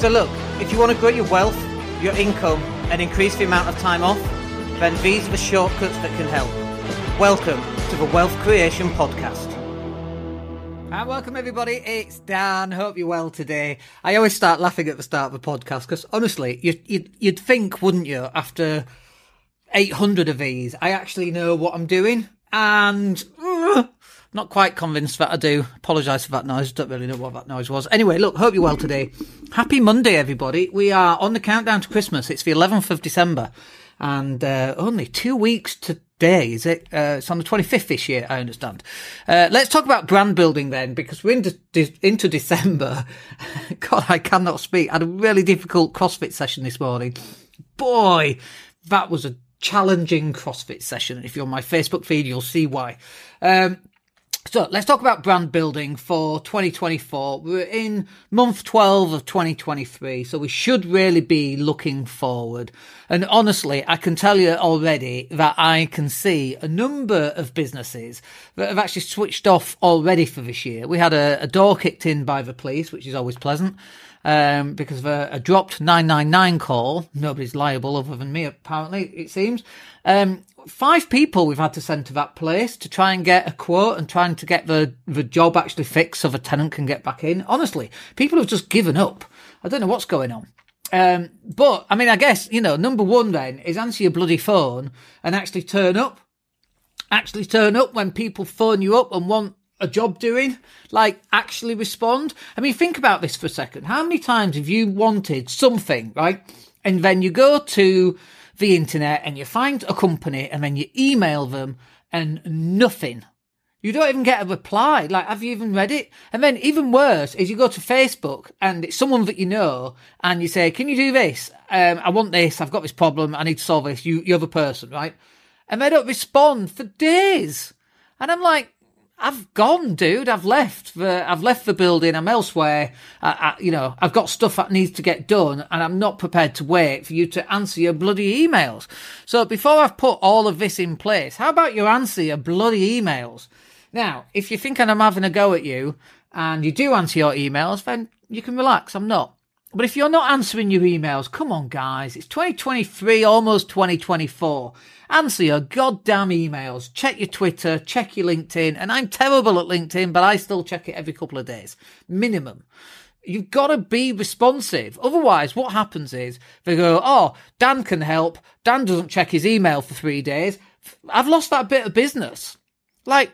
So look, if you want to grow your wealth, your income, and increase the amount of time off, then these are the shortcuts that can help. Welcome to the Wealth Creation Podcast. And welcome everybody, it's Dan. Hope you're well today. I always start laughing at the start of the podcast because honestly, you, you'd, you'd think, wouldn't you, after 800 of these, I actually know what I'm doing. And not quite convinced that I do. Apologise for that noise. Don't really know what that noise was. Anyway, look, hope you're well today. Happy Monday, everybody. We are on the countdown to Christmas. It's the 11th of December. And uh, only two weeks today, is it? Uh, it's on the 25th this year, I understand. Uh, let's talk about brand building then, because we're into, de- into December. God, I cannot speak. I had a really difficult CrossFit session this morning. Boy, that was a challenging CrossFit session. If you're on my Facebook feed, you'll see why. Um, so let's talk about brand building for 2024. We're in month 12 of 2023, so we should really be looking forward. And honestly, I can tell you already that I can see a number of businesses that have actually switched off already for this year. We had a, a door kicked in by the police, which is always pleasant. Um, because of a, a, dropped 999 call. Nobody's liable other than me, apparently, it seems. Um, five people we've had to send to that place to try and get a quote and trying to get the, the job actually fixed so the tenant can get back in. Honestly, people have just given up. I don't know what's going on. Um, but I mean, I guess, you know, number one then is answer your bloody phone and actually turn up. Actually turn up when people phone you up and want a job doing. Like actually respond. I mean, think about this for a second. How many times have you wanted something, right? And then you go to the internet and you find a company and then you email them and nothing. You don't even get a reply. Like, have you even read it? And then even worse is you go to Facebook and it's someone that you know and you say, can you do this? Um, I want this. I've got this problem. I need to solve this. You, you're the person, right? And they don't respond for days. And I'm like, I've gone, dude. I've left the I've left the building. I'm elsewhere. I, I, you know, I've got stuff that needs to get done, and I'm not prepared to wait for you to answer your bloody emails. So before I've put all of this in place, how about you answer your bloody emails? Now, if you're thinking I'm having a go at you, and you do answer your emails, then you can relax. I'm not. But if you're not answering your emails, come on, guys. It's 2023, almost 2024. Answer your goddamn emails. Check your Twitter, check your LinkedIn. And I'm terrible at LinkedIn, but I still check it every couple of days. Minimum. You've got to be responsive. Otherwise, what happens is they go, Oh, Dan can help. Dan doesn't check his email for three days. I've lost that bit of business. Like,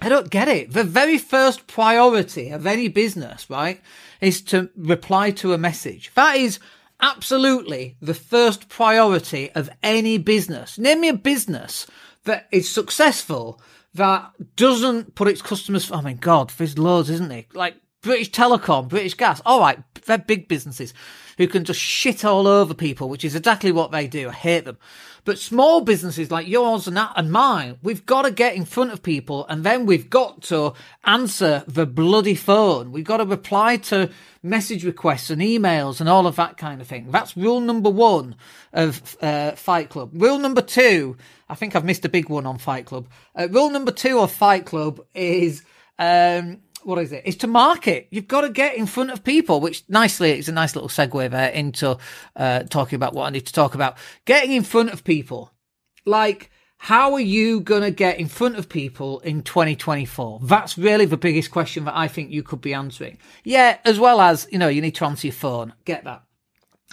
I don't get it. The very first priority of any business, right, is to reply to a message. That is absolutely the first priority of any business. Name me a business that is successful that doesn't put its customers. Oh my God, there's loads, isn't there? Like British Telecom, British Gas. All right, they're big businesses who can just shit all over people, which is exactly what they do. I hate them. But small businesses like yours and that and mine, we've got to get in front of people and then we've got to answer the bloody phone. We've got to reply to message requests and emails and all of that kind of thing. That's rule number one of uh, Fight Club. Rule number two, I think I've missed a big one on Fight Club. Uh, rule number two of Fight Club is, um, what is it? It's to market. You've got to get in front of people, which nicely, is a nice little segue there into uh, talking about what I need to talk about. Getting in front of people. Like, how are you going to get in front of people in 2024? That's really the biggest question that I think you could be answering. Yeah, as well as, you know, you need to answer your phone. Get that.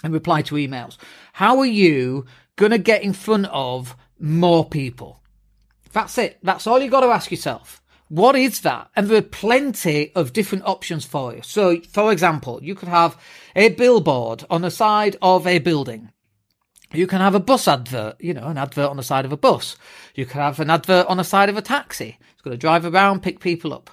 And reply to emails. How are you going to get in front of more people? That's it. That's all you got to ask yourself. What is that? And there are plenty of different options for you. So, for example, you could have a billboard on the side of a building. You can have a bus advert, you know, an advert on the side of a bus. You can have an advert on the side of a taxi. It's going to drive around, pick people up.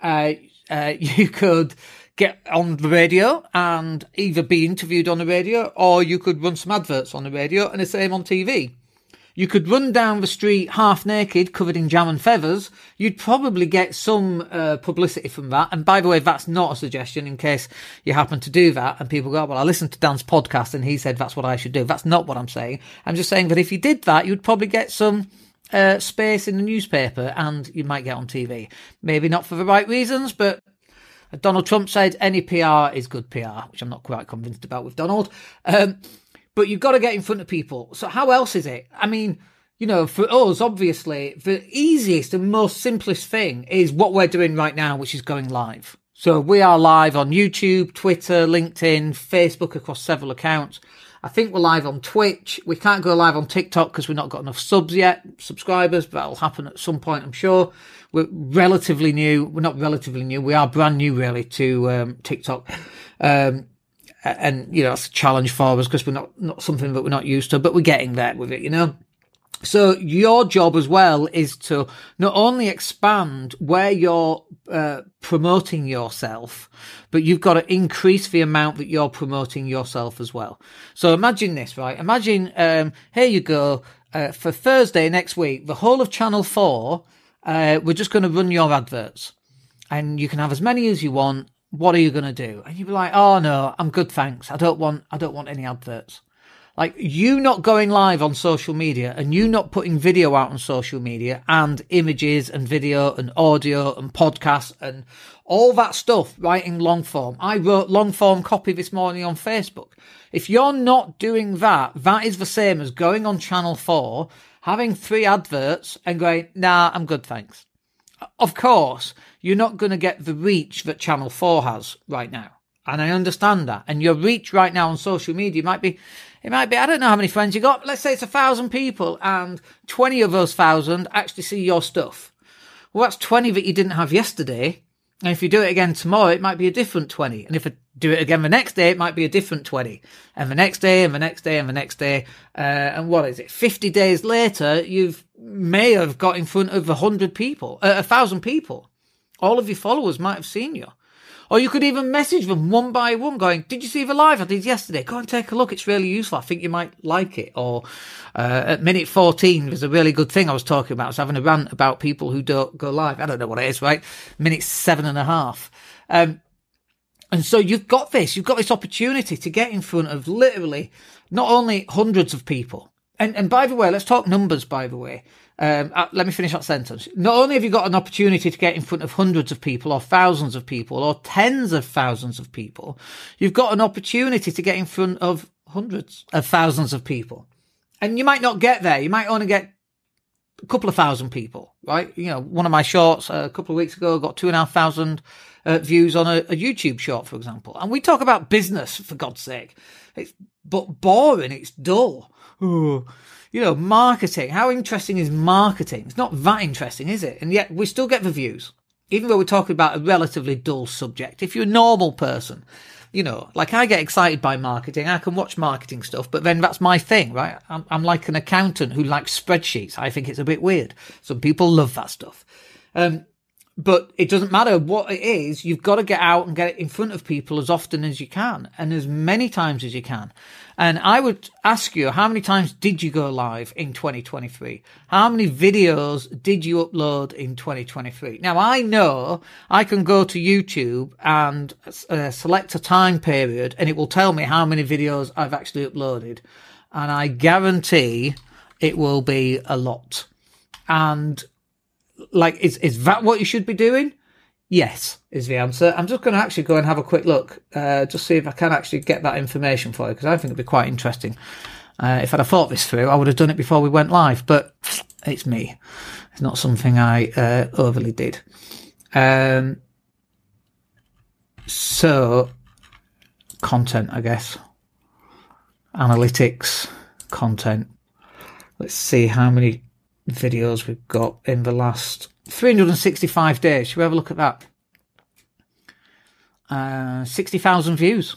Uh, uh, you could get on the radio and either be interviewed on the radio or you could run some adverts on the radio and the same on TV. You could run down the street half naked, covered in jam and feathers. You'd probably get some uh, publicity from that. And by the way, that's not a suggestion in case you happen to do that and people go, well, I listened to Dan's podcast and he said that's what I should do. That's not what I'm saying. I'm just saying that if you did that, you'd probably get some uh, space in the newspaper and you might get on TV. Maybe not for the right reasons, but Donald Trump said any PR is good PR, which I'm not quite convinced about with Donald. Um, but you've got to get in front of people. So how else is it? I mean, you know, for us, obviously, the easiest and most simplest thing is what we're doing right now, which is going live. So we are live on YouTube, Twitter, LinkedIn, Facebook across several accounts. I think we're live on Twitch. We can't go live on TikTok because we've not got enough subs yet, subscribers, but that'll happen at some point, I'm sure. We're relatively new. We're not relatively new. We are brand new, really, to um, TikTok. Um, and, you know, it's a challenge for us because we're not, not something that we're not used to, but we're getting there with it, you know? So your job as well is to not only expand where you're uh, promoting yourself, but you've got to increase the amount that you're promoting yourself as well. So imagine this, right? Imagine, um, here you go, uh, for Thursday next week, the whole of Channel 4, uh, we're just going to run your adverts and you can have as many as you want. What are you going to do? And you'd be like, oh no, I'm good. Thanks. I don't want, I don't want any adverts. Like you not going live on social media and you not putting video out on social media and images and video and audio and podcasts and all that stuff writing long form. I wrote long form copy this morning on Facebook. If you're not doing that, that is the same as going on channel four, having three adverts and going, nah, I'm good, thanks. Of course, you're not going to get the reach that channel four has right now. And I understand that. And your reach right now on social media might be it might be, I don't know how many friends you got. Let's say it's a thousand people and 20 of those thousand actually see your stuff. Well, that's 20 that you didn't have yesterday. And if you do it again tomorrow, it might be a different 20. And if I do it again the next day, it might be a different 20. And the next day, and the next day, and the next day. Uh, and what is it? 50 days later, you've may have got in front of a hundred people, uh, a thousand people. All of your followers might have seen you. Or you could even message them one by one going, did you see the live I did yesterday? Go and take a look. It's really useful. I think you might like it. Or, uh, at minute 14 there's a really good thing I was talking about. I was having a rant about people who don't go live. I don't know what it is, right? Minute seven and a half. Um, and so you've got this, you've got this opportunity to get in front of literally not only hundreds of people. And, and by the way, let's talk numbers, by the way. Um, uh, let me finish that sentence. Not only have you got an opportunity to get in front of hundreds of people or thousands of people or tens of thousands of people, you've got an opportunity to get in front of hundreds of thousands of people. And you might not get there. You might only get a couple of thousand people, right? You know, one of my shorts uh, a couple of weeks ago got two and a half thousand uh, views on a, a, YouTube short, for example. And we talk about business, for God's sake. It's but boring. It's dull. Ooh you know, marketing. How interesting is marketing? It's not that interesting, is it? And yet we still get the views, even though we're talking about a relatively dull subject. If you're a normal person, you know, like I get excited by marketing. I can watch marketing stuff, but then that's my thing, right? I'm, I'm like an accountant who likes spreadsheets. I think it's a bit weird. Some people love that stuff. Um, but it doesn't matter what it is. You've got to get out and get it in front of people as often as you can and as many times as you can. And I would ask you, how many times did you go live in 2023? How many videos did you upload in 2023? Now I know I can go to YouTube and uh, select a time period and it will tell me how many videos I've actually uploaded. And I guarantee it will be a lot. And like, is, is that what you should be doing? Yes, is the answer. I'm just going to actually go and have a quick look, uh, just see if I can actually get that information for you, because I think it'd be quite interesting. Uh, if I'd have thought this through, I would have done it before we went live, but it's me. It's not something I uh, overly did. Um, so, content, I guess. Analytics, content. Let's see how many videos we've got in the last 365 days. Should we have a look at that? Uh, 60,000 views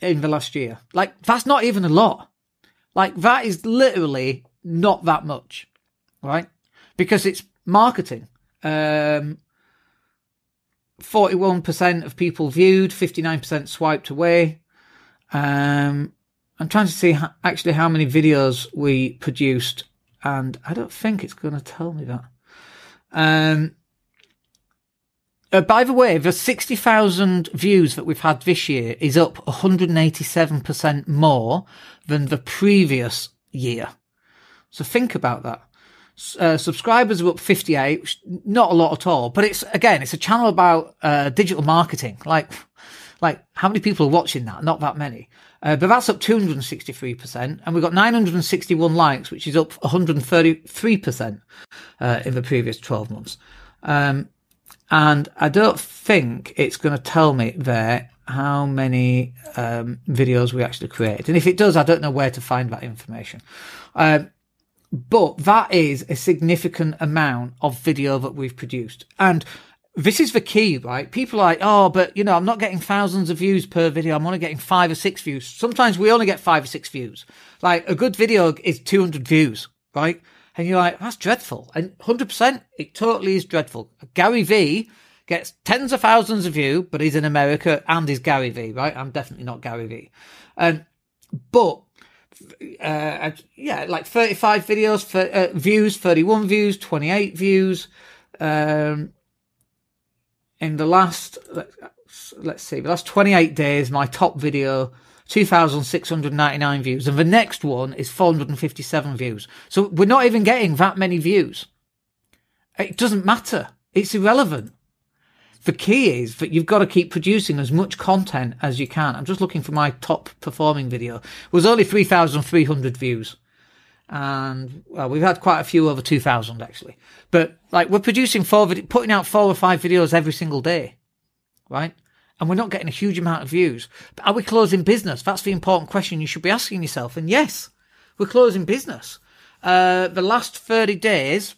in the last year. Like, that's not even a lot. Like, that is literally not that much, right? Because it's marketing. Um, 41% of people viewed, 59% swiped away. Um, I'm trying to see actually how many videos we produced and I don't think it's going to tell me that. Um, uh, by the way, the 60,000 views that we've had this year is up 187% more than the previous year. So think about that. Uh, subscribers are up 58, which not a lot at all. But it's again, it's a channel about uh, digital marketing. Like, like how many people are watching that? Not that many. Uh, but that's up 263%. And we've got 961 likes, which is up 133% uh, in the previous 12 months. Um, and I don't think it's going to tell me there how many um, videos we actually created. And if it does, I don't know where to find that information. Um, but that is a significant amount of video that we've produced. And this is the key, right? People are like, oh, but you know, I'm not getting thousands of views per video. I'm only getting five or six views. Sometimes we only get five or six views. Like a good video is 200 views, right? And you're like, that's dreadful. And 100%, it totally is dreadful. Gary Vee gets tens of thousands of views, but he's in America and he's Gary Vee, right? I'm definitely not Gary Vee. Um, but, uh, yeah, like 35 videos for, uh, views, 31 views, 28 views. Um, in the last, let's see, the last 28 days, my top video 2,699 views. And the next one is 457 views. So we're not even getting that many views. It doesn't matter. It's irrelevant. The key is that you've got to keep producing as much content as you can. I'm just looking for my top performing video. It was only 3,300 views. And well, we've had quite a few over 2,000 actually. But like we're producing four, putting out four or five videos every single day. Right? and we're not getting a huge amount of views. But are we closing business? That's the important question you should be asking yourself. And yes, we're closing business. Uh, the last 30 days,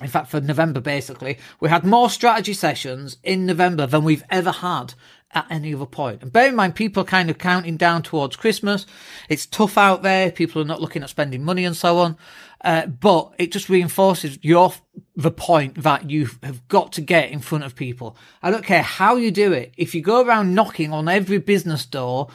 in fact, for November, basically, we had more strategy sessions in November than we've ever had at any other point. And bear in mind, people are kind of counting down towards Christmas. It's tough out there. People are not looking at spending money and so on. Uh, but it just reinforces your the point that you have got to get in front of people. I don't care how you do it. If you go around knocking on every business door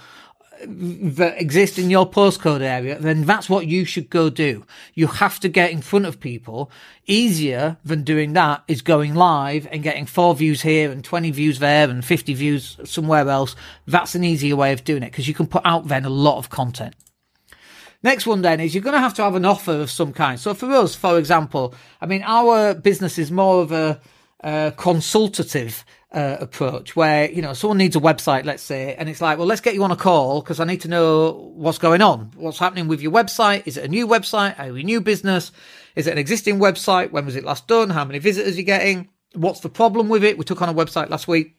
that exist in your postcode area, then that's what you should go do. You have to get in front of people. Easier than doing that is going live and getting four views here and 20 views there and 50 views somewhere else. That's an easier way of doing it because you can put out then a lot of content. Next one then is you're going to have to have an offer of some kind. So for us, for example, I mean, our business is more of a, a consultative uh, approach where, you know, someone needs a website, let's say, and it's like, well, let's get you on a call because I need to know what's going on. What's happening with your website? Is it a new website? Are you a new business? Is it an existing website? When was it last done? How many visitors are you getting? What's the problem with it? We took on a website last week.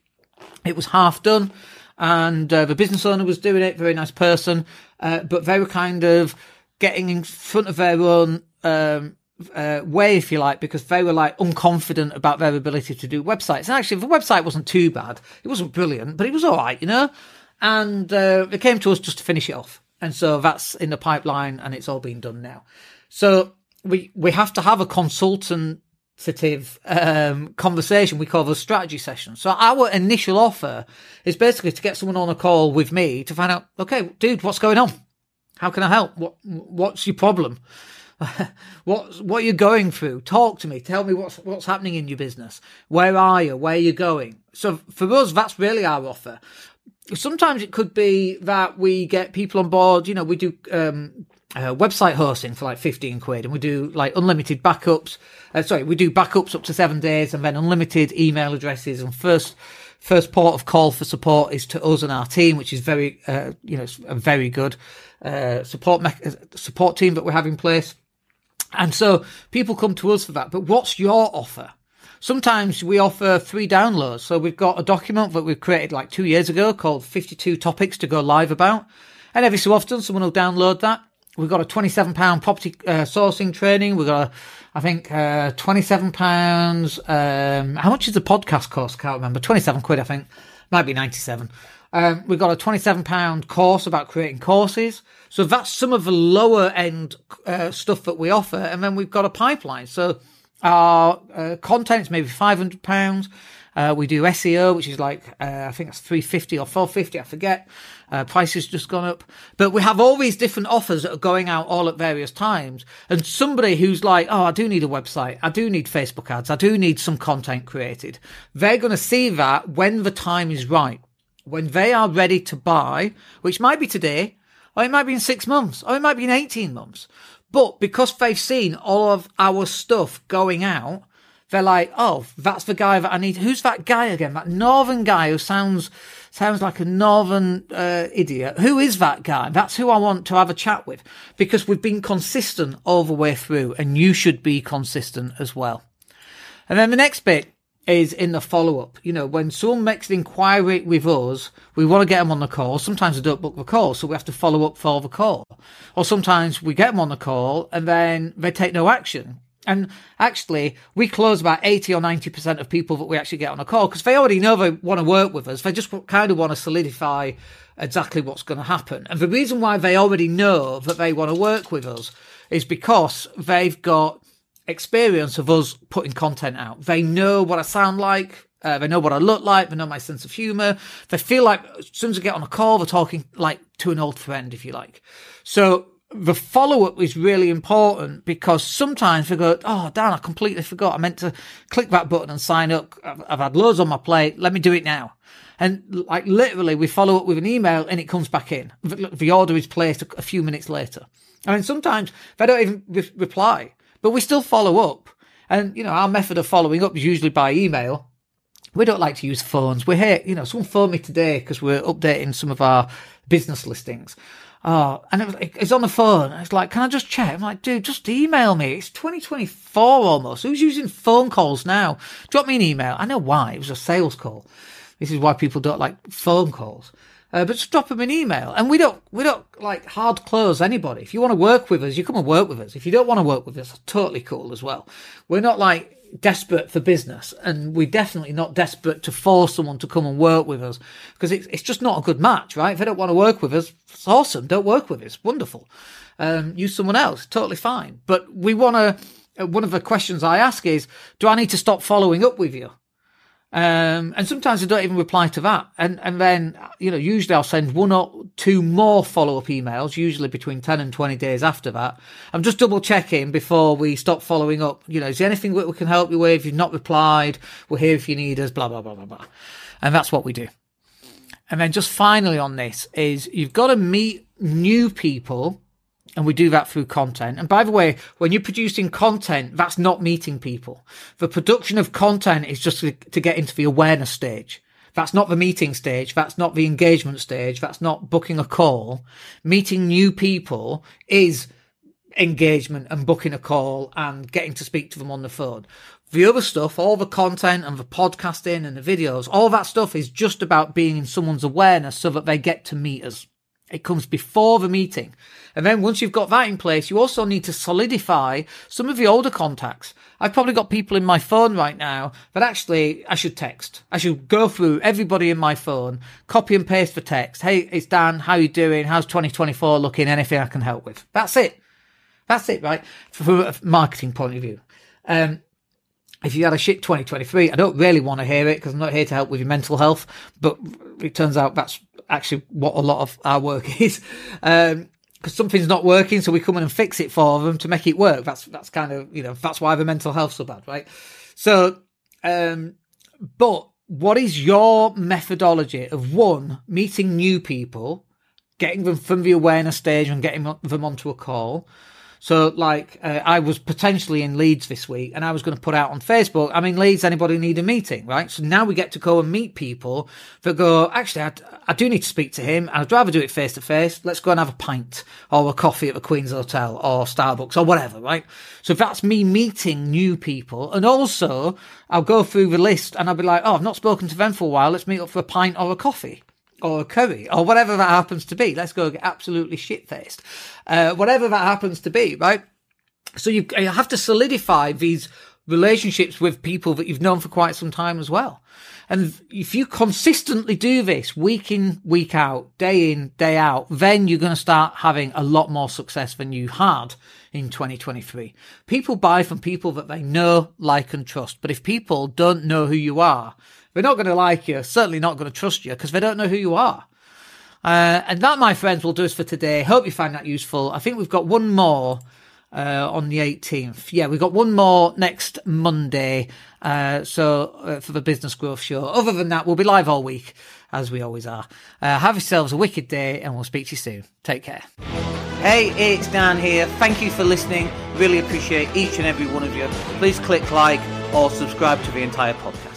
It was half done and uh, the business owner was doing it, very nice person, uh, but they were kind of getting in front of their own um, uh, way, if you like, because they were like unconfident about their ability to do websites. And actually, the website wasn't too bad. It wasn't brilliant, but it was all right, you know. And uh, they came to us just to finish it off, and so that's in the pipeline, and it's all been done now. So we we have to have a consultative um, conversation we call the strategy session. So our initial offer is basically to get someone on a call with me to find out, okay, dude, what's going on? How can I help? What what's your problem? what what you're going through? Talk to me. Tell me what's what's happening in your business. Where are you? Where are you going? So for us, that's really our offer. Sometimes it could be that we get people on board. You know, we do um, uh, website hosting for like 15 quid and we do like unlimited backups. Uh, sorry, we do backups up to seven days and then unlimited email addresses and first, first port of call for support is to us and our team, which is very, uh, you know, a very good, uh, support, me- uh, support team that we have in place. And so people come to us for that. But what's your offer? Sometimes we offer free downloads. So we've got a document that we've created like two years ago called 52 topics to go live about. And every so often someone will download that We've got a twenty-seven pound property uh, sourcing training. We've got, a, I think, uh, twenty-seven pounds. Um, how much is the podcast cost? Can't remember. Twenty-seven quid, I think. Might be ninety-seven. Um, we've got a twenty-seven pound course about creating courses. So that's some of the lower end uh, stuff that we offer, and then we've got a pipeline. So our uh, content's maybe five hundred pounds. Uh, we do SEO, which is like uh, I think it's three fifty or four fifty. I forget. Uh, price has just gone up. But we have all these different offers that are going out all at various times. And somebody who's like, oh, I do need a website. I do need Facebook ads. I do need some content created. They're going to see that when the time is right. When they are ready to buy, which might be today, or it might be in six months, or it might be in 18 months. But because they've seen all of our stuff going out, they're like, oh, that's the guy that I need. Who's that guy again? That northern guy who sounds sounds like a northern uh, idiot. Who is that guy? That's who I want to have a chat with because we've been consistent all the way through, and you should be consistent as well. And then the next bit is in the follow up. You know, when someone makes an inquiry with us, we want to get them on the call. Sometimes we don't book the call, so we have to follow up for the call. Or sometimes we get them on the call and then they take no action. And actually, we close about 80 or 90% of people that we actually get on a call because they already know they want to work with us. They just kind of want to solidify exactly what's going to happen. And the reason why they already know that they want to work with us is because they've got experience of us putting content out. They know what I sound like. Uh, they know what I look like. They know my sense of humor. They feel like as soon as I get on a call, they're talking like to an old friend, if you like. So the follow up is really important because sometimes we go, Oh, Dan, I completely forgot. I meant to click that button and sign up. I've, I've, had loads on my plate. Let me do it now. And like literally we follow up with an email and it comes back in. The order is placed a, few minutes later. I mean, sometimes they don't even re- reply, but we still follow up. And, you know, our method of following up is usually by email. We don't like to use phones. We're here, you know, someone phoned me today because we're updating some of our business listings. Oh, and it was, it's on the phone. It's like, can I just check? I'm like, dude, just email me. It's 2024 almost. Who's using phone calls now? Drop me an email. I know why. It was a sales call. This is why people don't like phone calls. Uh, but just drop them an email. And we don't, we don't like hard close anybody. If you want to work with us, you come and work with us. If you don't want to work with us, totally cool as well. We're not like, desperate for business and we're definitely not desperate to force someone to come and work with us because it's, it's just not a good match, right? If they don't want to work with us, it's awesome. Don't work with us. Wonderful. Um, use someone else. Totally fine. But we want to, uh, one of the questions I ask is, do I need to stop following up with you? Um, and sometimes I don't even reply to that. And, and then, you know, usually I'll send one or two more follow up emails, usually between 10 and 20 days after that. I'm just double checking before we stop following up. You know, is there anything that we can help you with? If you've not replied, we're here if you need us, blah, blah, blah, blah, blah. And that's what we do. And then just finally on this is you've got to meet new people and we do that through content. And by the way, when you're producing content, that's not meeting people. The production of content is just to, get into the awareness stage. That's not the meeting stage. That's not the engagement stage. That's not booking a call. Meeting new people is engagement and booking a call and getting to speak to them on the phone. The other stuff, all the content and the podcasting and the videos, all that stuff is just about being in someone's awareness so that they get to meet us. It comes before the meeting. And then once you've got that in place, you also need to solidify some of the older contacts. I've probably got people in my phone right now that actually I should text. I should go through everybody in my phone, copy and paste the text. Hey, it's Dan. How you doing? How's 2024 looking? Anything I can help with? That's it. That's it, right? From a marketing point of view. Um, if you had a shit 2023, I don't really want to hear it because I'm not here to help with your mental health, but it turns out that's actually what a lot of our work is. Um, because something's not working, so we come in and fix it for them to make it work. That's that's kind of you know that's why the mental health's so bad, right? So, um, but what is your methodology of one meeting new people, getting them from the awareness stage and getting them onto a call? So, like, uh, I was potentially in Leeds this week and I was going to put out on Facebook, I'm in Leeds, anybody need a meeting, right? So now we get to go and meet people that go, actually, I, I do need to speak to him. And I'd rather do it face to face. Let's go and have a pint or a coffee at the Queen's Hotel or Starbucks or whatever, right? So that's me meeting new people. And also, I'll go through the list and I'll be like, oh, I've not spoken to them for a while. Let's meet up for a pint or a coffee or a curry or whatever that happens to be. Let's go get absolutely shit faced. Uh, whatever that happens to be, right? So you, you have to solidify these relationships with people that you've known for quite some time as well. And if you consistently do this week in, week out, day in, day out, then you're going to start having a lot more success than you had in 2023. People buy from people that they know, like, and trust. But if people don't know who you are, they're not going to like you, certainly not going to trust you because they don't know who you are. Uh, and that, my friends, will do us for today. Hope you find that useful. I think we've got one more uh, on the 18th. Yeah, we've got one more next Monday. Uh, so uh, for the Business Growth Show. Other than that, we'll be live all week, as we always are. Uh, have yourselves a wicked day, and we'll speak to you soon. Take care. Hey, it's Dan here. Thank you for listening. Really appreciate each and every one of you. Please click like or subscribe to the entire podcast.